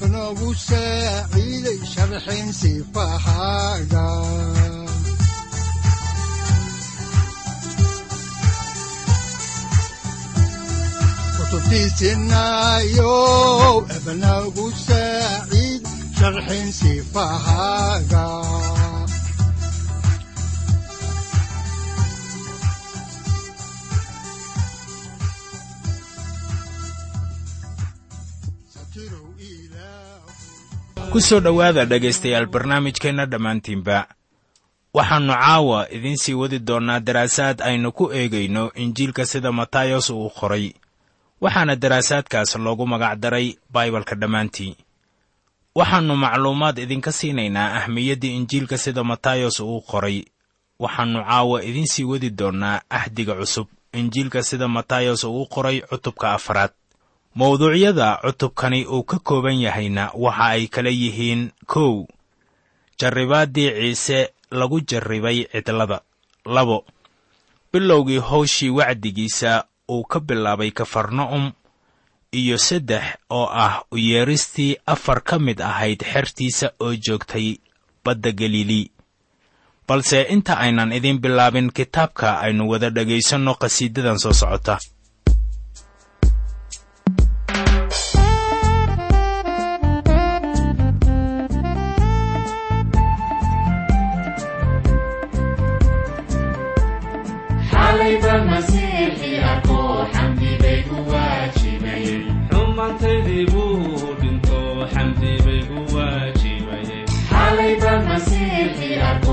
udanogu saaciiday sharxin sifahaaga kutubtiisinayo ebanagu saaciid sharxin sifahaaga ku soo dhowaada dhegaystayaal barnaamijkeenna dhammaantiinba. Waxaannu caawa idiin sii wadi doonnaa daraasaad aynu ku eegayno injiilka sida matayos uu qoray. Waxaana daraasaadkaas loogu magacdaray baibalka dhammaantii waxaannu macluumaad idinka siinaynaa ahmiyaddii injiilka sida matayos uu qoray. Waxaannu caawa idiin sii wadi doonnaa ahdiga cusub. Injiilka sida matayos uu qoray cutubka afraad mawduucyada cutubkani uu ka kooban yahayna waxa ay kala yihiin kow. Jarribaaddii ciise lagu jarribay cidlada. Labo bilowgii howshii wacdigiisa uu ka bilaabay kafarna'um iyo saddex oo ah u yeeristii afar ka mid ahayd xertiisa oo joogtay badda galilii balse inta aynan idiin bilaabin kitaabka aynu wada dhegaysanno qhasiidadan soo socota طيب المسيح أقول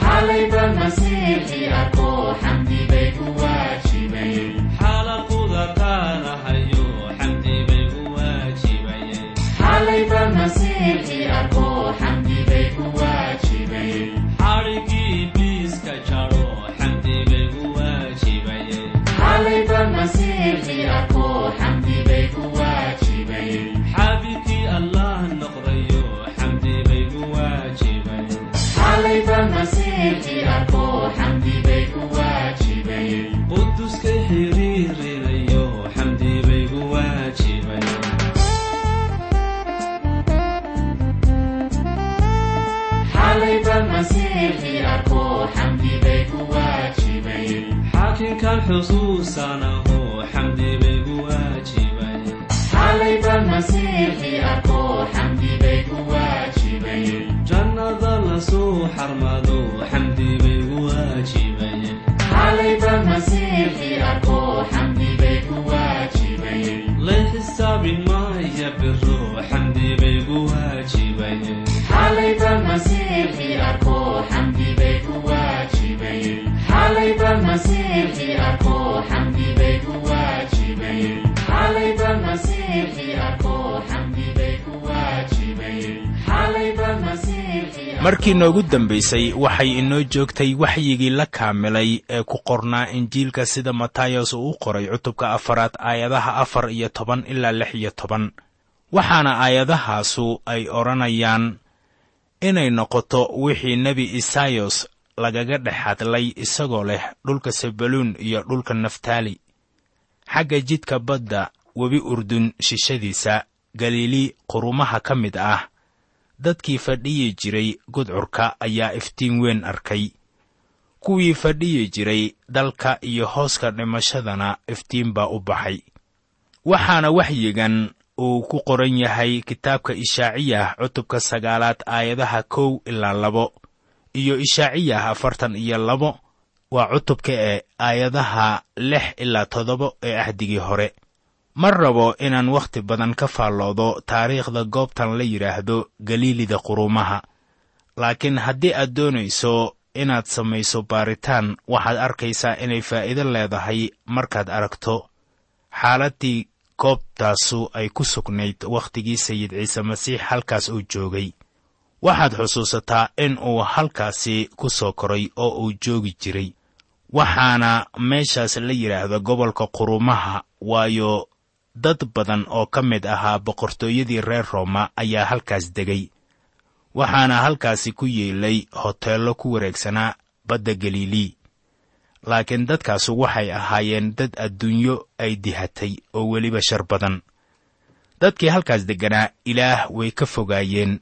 xalayba masiixi arko xamdi bay ku waajibay xusuusanaho xamdi baygu waajibay markii noogu dambaysay waxay inoo joogtay waxyigii la kaamilay ee ku qornaa injiilka sida matayos uu u qoray cutubka afaraad aayadaha afar iyo toban ilaa lix iyo toban. Waxaana aayadahaasu ay odhanayaan inay noqoto wixii nebi isayos lagaga dhex hadlay isagoo leh dhulka sabaluun iyo dhulka naftaali. Xagga jidka badda webi urdun shishadiisa galiili qurumaha ka mid ah dadkii fadhiyi jiray gudcurka ayaa iftiin weyn arkay. Kuwii fadhiyi jiray dalka iyo hooska dhimashadana iftiin baa u baxay. Waxaana waxyigan uu ku qoran yahay kitaabka ishaaciyah cutubka sagaalaad aayadaha kow ilaa labo iyo ishaaciyah afartan iyo labo waa cutubka ee aayadaha lix ilaa toddoba ee ahdigii hore ma rabo inaan wakhti badan ka faalloodo taariikhda goobtan la yidhaahdo galiilida quruumaha laakiin haddii aad doonayso inaad samayso baaritaan waxaad arkaysaa inay faa'iido leedahay markaad aragto. Xaaladdii goobtaasu ay ku sugnayd wakhtigii sayid ciise masiix halkaas uu joogay. Waxaad xusuusataa in uu halkaasi ku soo koray oo uu joogi jiray. Waxaana meeshaas la yidhaahdo gobolka quruumaha waayo dad badan oo ka mid ahaa boqortooyadii reer rooma ayaa halkaas degay. Waxaana halkaasi ku yeelay hoteello ku wareegsanaa badda galilii laakiin dadkaasu waxay ahaayeen dad adduunyo ay dihatay oo weliba shar badan. Dadkii halkaas degganaa ilaah way ka fogaayeen.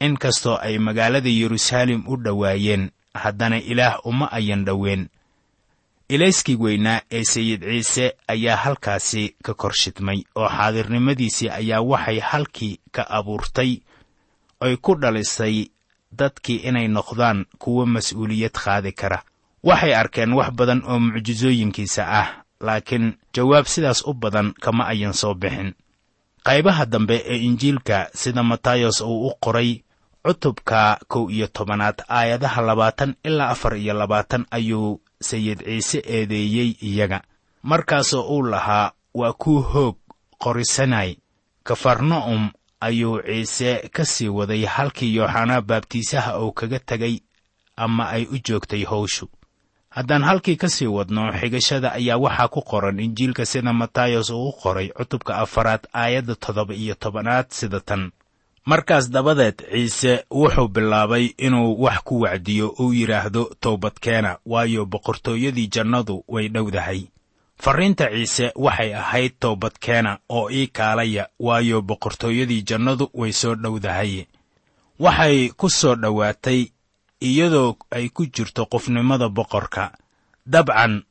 In kastoo ay magaalada yeruusaalem u dhowaayeen haddana ilaah uma ayan dhoween ilayskii weynaa ee sayid ciise ayaa halkaasi ka kor shidmay oo xaadirnimadiisii ayaa waxay halkii ka abuurtay oy ku dhalisay dadkii inay noqdaan kuwo mas'uuliyad qaadi kara. Waxay arkeen wax badan oo mucjisooyinkiisa ah laakiin jawaab sidaas u badan kama ayan soo bixin. Qaybaha dambe ee injiilka sida matayos uu u qoray cutubka kow iyo tobanaad aayadaha labaatan ilaa afar iyo labaatan ayuu sayid ciise eedeeyey iyaga. Markaasoo uu lahaa waa kuu hoog qorisanay. Kafarna'um ayuu ciise ka sii waday halkii yooxanaa baabtiisaha uu kaga tegay ama ay u joogtay howshu. Haddaan halkii ka sii wadno xigashada ayaa waxaa ku qoran injiilka sida matayos uu u qoray cutubka afaraad aayadda toddoba iyo tobanaad sida tan markaas dabadeed ciise wuxuu bilaabay inuu wax ku wacdiyo uu yidhaahdo toobadkeena waayo boqortooyadii jannadu way dhowdahay. Farriinta ciise waxay ahayd toobadkeena oo ii kaalaya waayo boqortooyadii jannadu way soo dhowdahay. Waxay ku soo dhowaatay iyadoo ay ku jirto qofnimada boqorka. Dabcan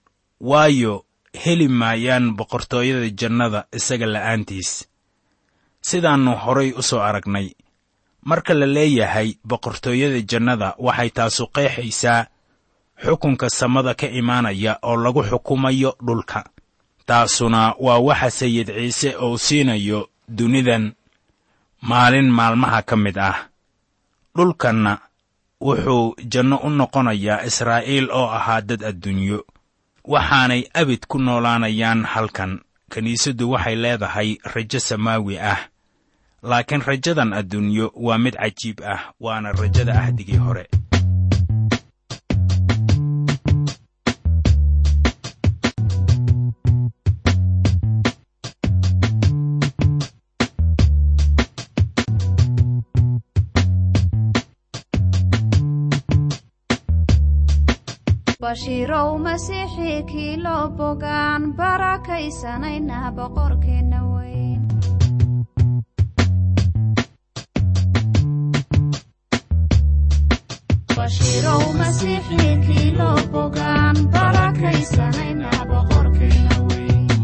waayo heli maayaan boqortooyada jannada isaga la'aantiis sidaannu horay u soo aragnay. Marka la leeyahay boqortooyada jannada waxay taasu qeexaysaa xukunka samada ka imaanaya oo lagu xukumayo dhulka. Taasuna waa waxa sayid ciise uu siinayo dunidan maalin maalmaha ka mid ah. Dhulkanna wuxuu janno u noqonayaa israa'iil oo ahaa dad adduunyo waxaanay abid ku noolaanayaan halkan. Kiniisaddu waxay leedahay rajo samaawi ah laakiin rajadan adduunyo waa mid cajiib ah waana rajada ahdigii hore. Bashiirow masiixii kii loo bogaan barakaysanayna boqorkeenna weyn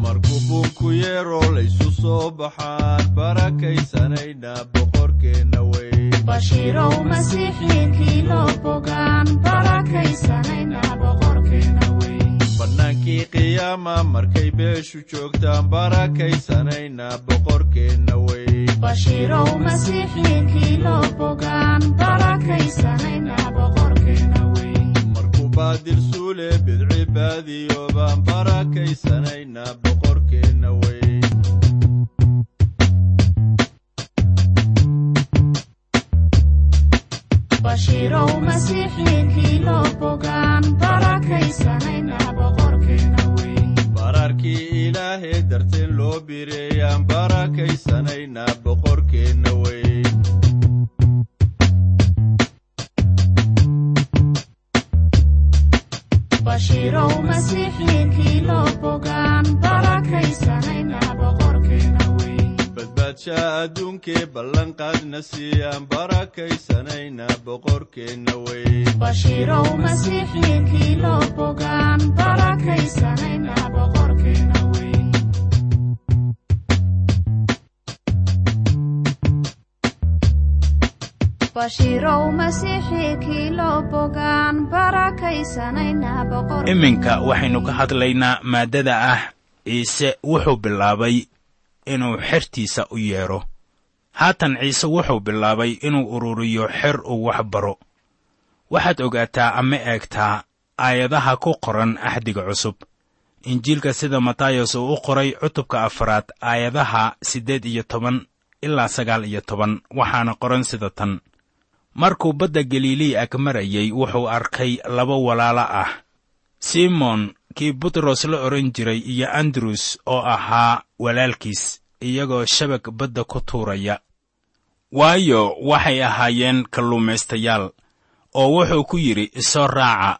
markuu buunku yeeroo laysu soo baxaan barakaysanayna boqorkeenna weyn bashiirow masiixii kii loo bogaan barakaysanayna boqorkeenna weyn bannaankii qiyaama markay beeshu joogtaan barakaysanayna boqorkeenna weyn baadil suule bidci baadiyo baan barakaysanayna boqorkeenna weyn. Bararkii ilaahee darteen loo bireeyaan barakaysanayna boqorkeenna weyn badbaadsha adduunkee ballanqaadna siiyaan barakaysanayna boqorkeenna weyn bashiirow masiixii kii loo bogaan iminka waxaynu ka hadlaynaa maaddada ah ciise wuxuu bilaabay inuu xertiisa u yeedho haatan ciise wuxuu bilaabay inuu ururiyo xer uu wax baro. Waxaad ogaataa ama eegtaa aayadaha ku qoran axdiga cusub. Injiilka sida matayos uu u qoray cutubka afaraad aayadaha siddeed iyo toban ilaa sagaal iyo toban waxaana qoran sida tan markuu badda galilii ag marayey wuxuu arkay laba walaalo ah. Simon kii butros la odhan jiray iyo andrus oo ahaa walaalkiis iyagoo shabag badda ku tuuraya. Waayo waxay ahaayeen kalluumaystayaal oo wuxuu ku yidhi isoo raaca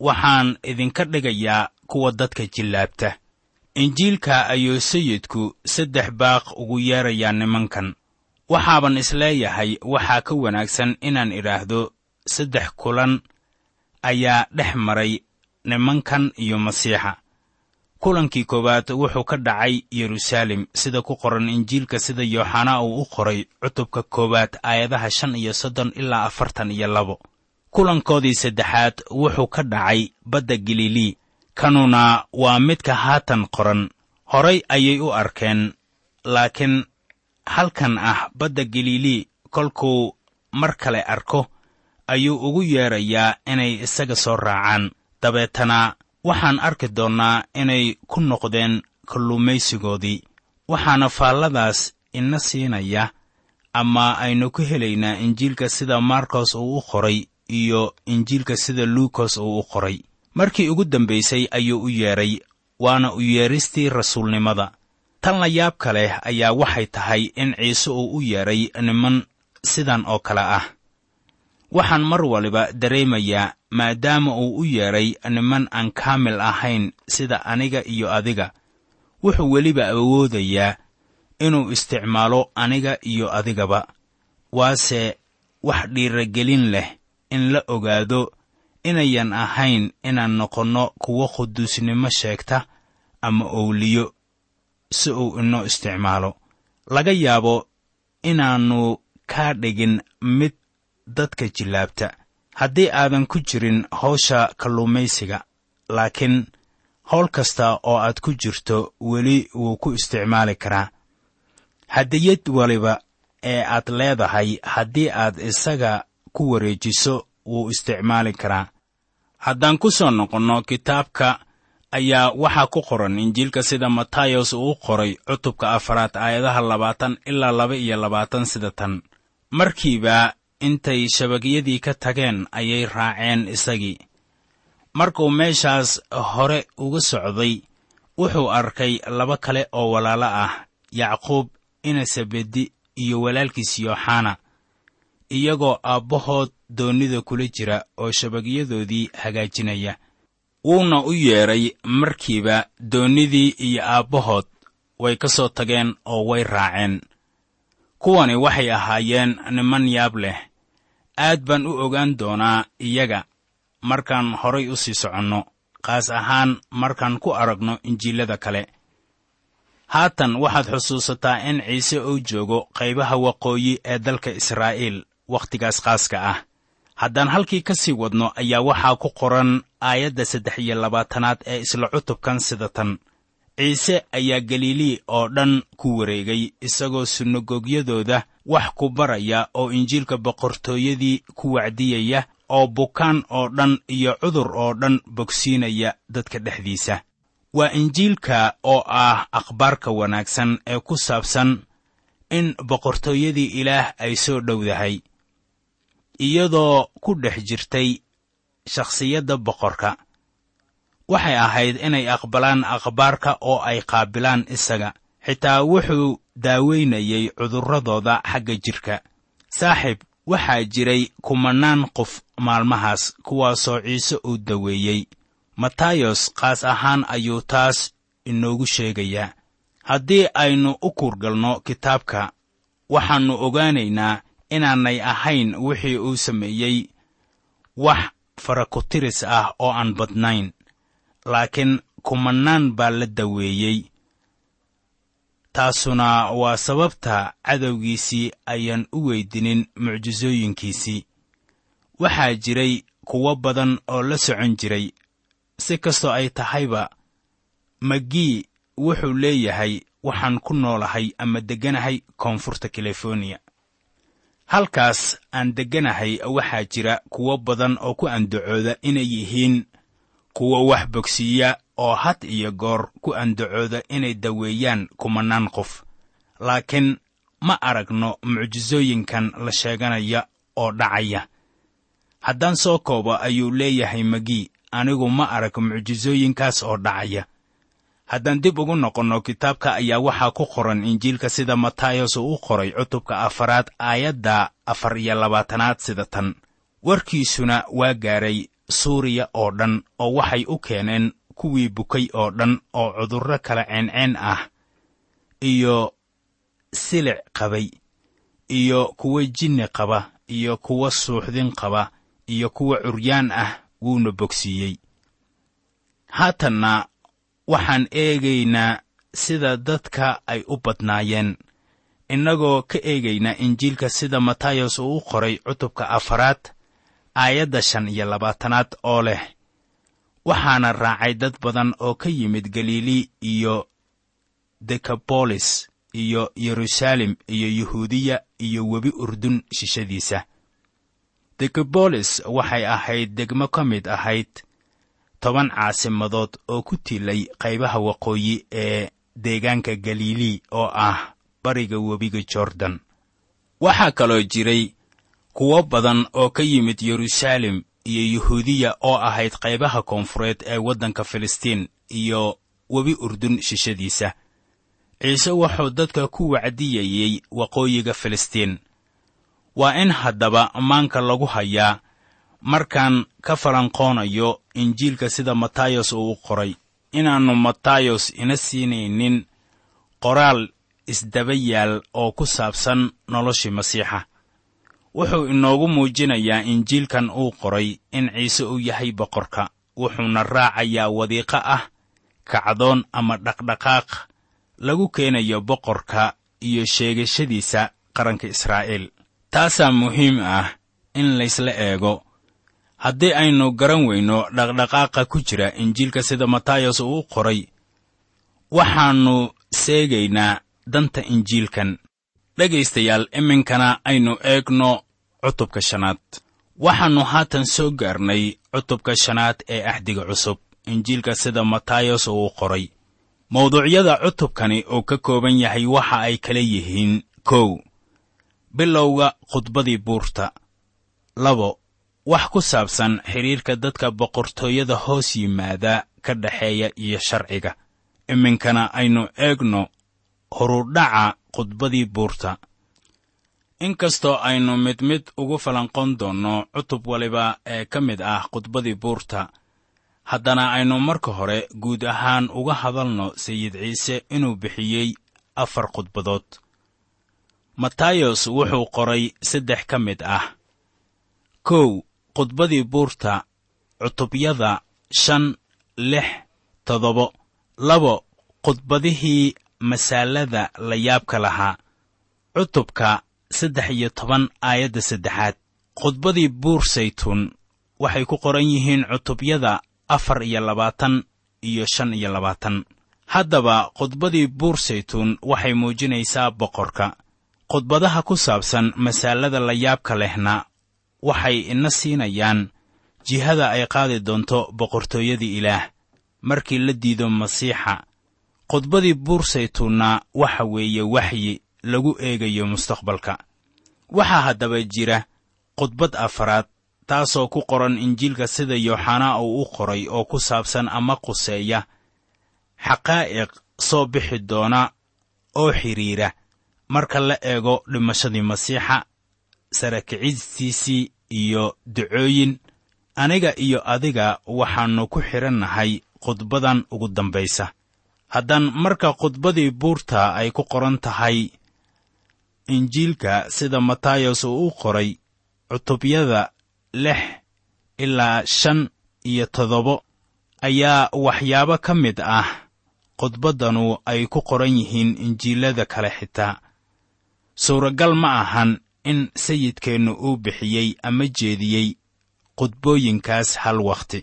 waxaan idinka dhigayaa kuwa dadka jillaabta. Injiilka ayuu sayidku saddex baaq ugu yeerayaa nimankan waxaaban is leeyahay waxaa ka wanaagsan inaan idhaahdo saddex kulan ayaa dhex maray nimankan iyo masiixa. Kulankii koowaad wuxuu ka dhacay yeruusaalem sida ku qoran injiilka sida yooxanaa uu u qoray cutubka koowaad aayadaha shan iyo soddon ilaa afartan iyo labo. Kulankoodii saddexaad wuxuu ka dhacay badda galilii kanuna waa midka haatan qoran. Horay ayay u arkeen laakiin halkan ah badda galilii kolkuu mar kale arko ayuu ugu yeedrayaa inay isaga soo raacaan. Dabeetana waxaan arki doonnaa inay ku noqdeen kalluumaysigoodii. Waxaana faalladaas ina siinaya ama aynu ku helaynaa injiilka sida markos uu u qoray iyo injiilka sida luukos uu u qoray. Markii ugu dambaysay ayuu u yeedhay waana u yeedhistii rasuulnimada tan la yaabka leh ayaa waxay tahay in ciise uu u yeedhay niman sidan oo kale ah. Waxaan mar waliba dareemayaa maadaama uu u yeedhay niman aan kaamil ahayn sida aniga iyo adiga wuxuu weliba awoodayaa inuu isticmaalo aniga iyo adigaba waase wax dhiiragelin leh in la ogaado inayan ahayn inaan noqonno kuwo quduusnimo sheegta ama owliyo si uu inoo isticmaalo. Laga yaabo inaannu kaa dhigin mid dadka jillaabta haddii aadan ku jirin hawsha kalluumaysiga laakiin hawl kasta oo aad ku jirto weli wuu ku isticmaali karaa. Hadiyad waliba ee aad leedahay haddii aad isaga ku wareejiso wuu isticmaali karaa. Haddaan ku soo noqonno kitaabka ayaa waxaa ku qoran injiilka sida matayos uu u qoray cutubka afaraad aayadaha labaatan ilaa laba iyo labaatan sida tan. Markiiba intay shabagyadii ka tageen ayay raaceen isagii. Markuu meeshaas hore uga socday wuxuu arkay laba kale oo walaalo ah yacquub inasabedi iyo walaalkiis yooxana iyagoo aabbahood doonnida kula jira oo shabagyadoodii hagaajinaya wuuna u yeedhay markiiba doonnidii iyo aabbahood way ka soo tageen oo way raaceen. Kuwani waxay ahaayeen niman yaab leh. Aad baan u ogaan doonaa iyaga markaan horay u sii soconno qaas ahaan markaan ku aragno injiilada kale. Haatan waxaad xusuusataa in ciise uu joogo qaybaha waqooyi ee dalka israa'iil wakhtigaas qaaska ah haddaan halkii ka sii wadno ayaa waxaa ku qoran aayadda saddex iyo labaatanaad ee isla cutubkan sida tan. Ciise ayaa galilii oo dhan ku wareegay isagoo sunagogyadooda wax ku baraya oo injiilka boqortooyadii ku wacdiyaya oo bukaan oo dhan iyo cudur oo dhan bogsiinaya dadka dhexdiisa. Waa injiilka oo ah akhbaarka wanaagsan ee ku saabsan in boqortooyadii ilaah ay soo dhowdahay iyadoo ku dhex jirtay shakhsiyadda boqorka. Waxay ahayd inay aqbalaan akhbaarka oo ay qaabilaan isaga xitaa wuxuu daaweynayay cudurradooda xagga jidhka saaxiib waxaa jiray kumannaan qof maalmahaas kuwaasoo ciise uu daweeyey. Matayos qaas ahaan ayuu taas inoogu sheegayaa. Haddii aynu u kuurgalno kitaabka waxaannu ogaanaynaa inaanay ahayn wixii uu sameeyey wax farakutiris ah oo aan badnayn. Laakiin kumannaan baa la daweeyey. Taasuna waa sababta cadowgiisii ayaan u weydinin mucjisooyinkiisii waxaa jiray kuwo badan oo la socon jiray. Si kastoo ay tahayba magii wuxuu leeyahay waxaan ku noolahay ama degganahay koonfurta californiya halkaas aan degganahay waxaa jira kuwo badan oo ku andacooda inay yihiin kuwo wax bogsiiya oo had iyo goor ku andacooda inay daweeyaan kumannaan qof. Laakiin ma aragno mucjisooyinkan la sheeganaya oo dhacaya. Haddaan soo koobo ayuu leeyahay magii anigu ma arag mucjisooyinkaas oo dhacaya haddaan dib ugu noqonno kitaabka ayaa waxaa ku qoran injiilka sida matayos uu u qoray cutubka afaraad aayadda afar iyo labaatanaad sida tan. Warkiisuna waa gaaray suuriya oo dhan oo waxay u keeneen kuwii bukay oo dhan oo cudurro kala ceenceen ah iyo silic qabay iyo kuwa jinni qaba iyo kuwa suuxdin qaba iyo kuwa curyaan ah wuuna bogsiiyey. Haatanna waxaan eegaynaa sida dadka ay u badnaayeen. Innagoo ka eegaynaa injiilka sida matayos uu u qoray cutubka afaraad aayadda shan iyo labaatanaad oo leh waxaana raacay dad badan oo ka yimid galilii iyo dekabolis iyo yeruusaalem iyo yuhuudiya iyo webi urdun shishadiisa dekabolis waxay ahayd degmo ka mid ahayd toban caasimadood oo ku tilay qaybaha waqooyi ee deegaanka galilii oo ah bariga webiga jordan. Waxaa kaloo jiray kuwo badan oo ka yimid yeruusaalem iyo yuhuudiya oo ahayd qaybaha koonfureed ee waddanka filistiin iyo webi urdun shishadiisa ciise wuxuu dadka ku wacdiyayey waqooyiga filistiin. Waa in haddaba maanka lagu hayaa markaan ka falanqoonayo injiilka sida matayos uu u qoray inaannu matayos ina siinaynin qoraal isdaba yaal oo ku saabsan noloshii masiixa. Wuxuu inoogu muujinayaa injiilkan uu qoray in ciise uu yahay boqorka. Wuxuuna raacayaa wadiiqo ah kacdoon ama dhaqdhaqaaq lagu keenayo boqorka iyo sheegashadiisa qaranka israa'iil. Taasaa muhiim ah in laysla eego haddii aynu garan weyno dhaqdhaqaaqa ku jira injiilka sida matayos uu u qoray waxaannu seegaynaa danta injiilkan. Dhegaystayaal iminkana aynu eegno cutubka shanaad. Waxaannu haatan soo gaarnay cutubka shanaad ee axdiga cusub injiilka sida matayos uu qoray. Mawduucyada cutubkani uu ka kooban yahay waxa ay kala yihiin kow. Bilowga khudbadii buurta labo wax ku saabsan xidhiirka dadka boqortooyada hoos yimaada ka dhexeeya iyo sharciga. Iminkana aynu eegno horudhaca khudbadii buurta. Inkastoo aynu mid mid ugu falanqon doonno cutub waliba ee ka mid ah khudbadii buurta haddana aynu marka hore guud ahaan uga hadalno sayid ciise inuu bixiyey afar khudbadood. Matayos wuxuu qoray saddex ka mid ah. Kow khudbadii buurta cutubyada shan lix toddobo labo khudbadihii masaalada la yaabka lahaa. Cutubka saddex iyo toban aayadda saddexaad. Khudbadii buur saytuun waxay ku qoran yihiin cutubyada afar iyo labaatan iyo shan iyo labaatan. Haddaba khudbadii buur saytuun waxay muujinaysaa boqorka. Khudbadaha ku saabsan masaalada la yaabka lehna waxay ina siinayaan jihada ay qaadi doonto boqortooyadii ilaah. Markii la diido masiixa khudbadii buur saytuunna waxa weeye waxyi lagu eegayo mustaqbalka. Waxaa haddaba jira khudbad afaraad taasoo ku qoran injiilka sida yooxanaa uu u qoray oo ku saabsan ama quseeya xaqaa'iq soo bixi doona oo xidhiira marka la eego dhimashadii masiixa sarakicistiisii iyo ducooyin. Aniga iyo adiga waxaannu ku xidhannahay khudbadan ugu dambaysa. Haddaan marka khudbadii buurta ay ku qoran tahay injiilka sida matayos uu u qoray cutubyada lix ilaa shan iyo toddobo ayaa waxyaabo ka mid ah khudbaddanu ay ku qoran yihiin injiilada kale xitaa. Suuragal ma ahan in sayidkeennu uu bixiyey ama jeediyey khudbooyinkaas hal wakhti.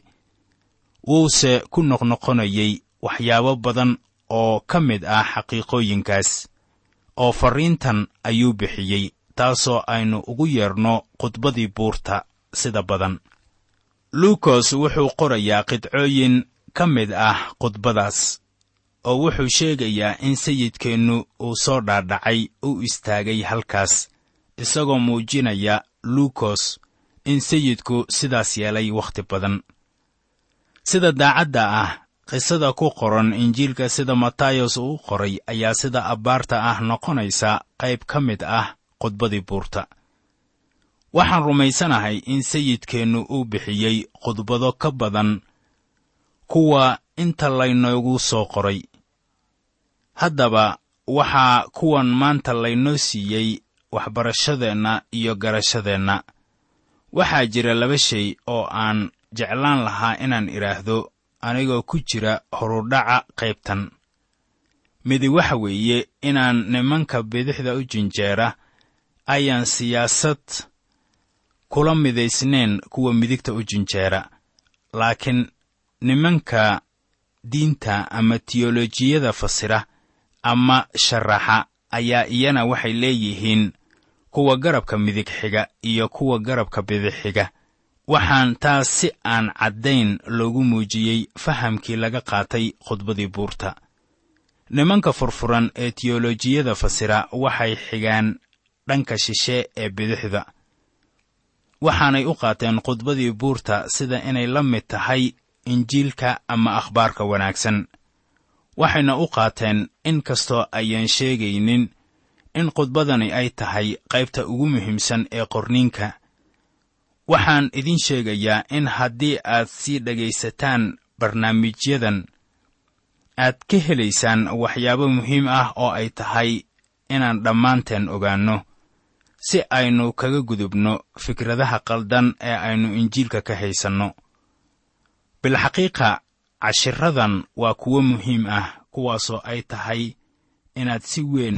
Wuuse ku noqnoqonayey waxyaabo badan oo ka mid ah xaqiiqooyinkaas oo farriintan ayuu bixiyey taasoo aynu ugu yeerno khudbadii buurta sida badan. Luukos wuxuu qorayaa qidcooyin ka mid ah khudbadaas oo wuxuu sheegayaa in sayidkeennu uu soo dhaadhacay u istaagay halkaas isagoo muujinaya luukos in sayidku sidaas yeelay wakhti badan. Sida daacadda ah qisada ku qoran injiilka sida matayos uu qoray ayaa sida abbaarta ah noqonaysa qayb ka mid ah khudbadii buurta. Waxaan rumaysanahay in sayidkeennu uu bixiyey khudbado ka badan kuwa inta laynoogu soo qoray. Haddaba waxaa kuwan maanta laynoo siiyey waxbarashadeenna iyo garashadeenna. Waxaa jira laba shay oo aan jeclaan lahaa inaan idhaahdo anigoo ku jira horudhaca qaybtan. Midi waxa weeye inaan nimanka bidixda u jinjeera ayaan siyaasad kula midaysnayn kuwa midigta u jinjeera. Laakiin nimanka diinta ama tiyolojiyada fasira ama sharaxa ayaa iyana waxay leeyihiin kuwa garabka midig xiga iyo kuwa garabka bidix xiga waxaan taas si aan caddayn loogu muujiyey fahamkii laga qaatay khudbadii buurta. Nimanka furfuran ee tiyolojiyada fasira waxay xigaan dhanka shishe ee bidixda. Waxaanay u qaateen khudbadii buurta sida inay la mid tahay injiilka ama akhbaarka wanaagsan. Waxayna u qaateen in kastoo ayaan sheegaynin in khudbadani ay tahay qaybta ugu muhiimsan ee qorniinka. Waxaan idin sheegayaa in haddii aad sii dhegaysataan barnaamijyadan aad ka helaysaan waxyaabo muhiim ah oo ay tahay inaan dhammaanteen ogaanno si aynu kaga gudubno fikradaha qaldan ee aynu injiilka ka haysanno. Bilxaqiiqa cashiradan waa kuwo muhiim ah kuwaasoo ay tahay inaad si weyn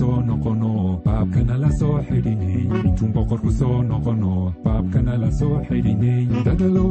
ruso noqono baabkana la soo xidhinay intuun boqorku soo noqono baabkana la soo xidhinay dadalow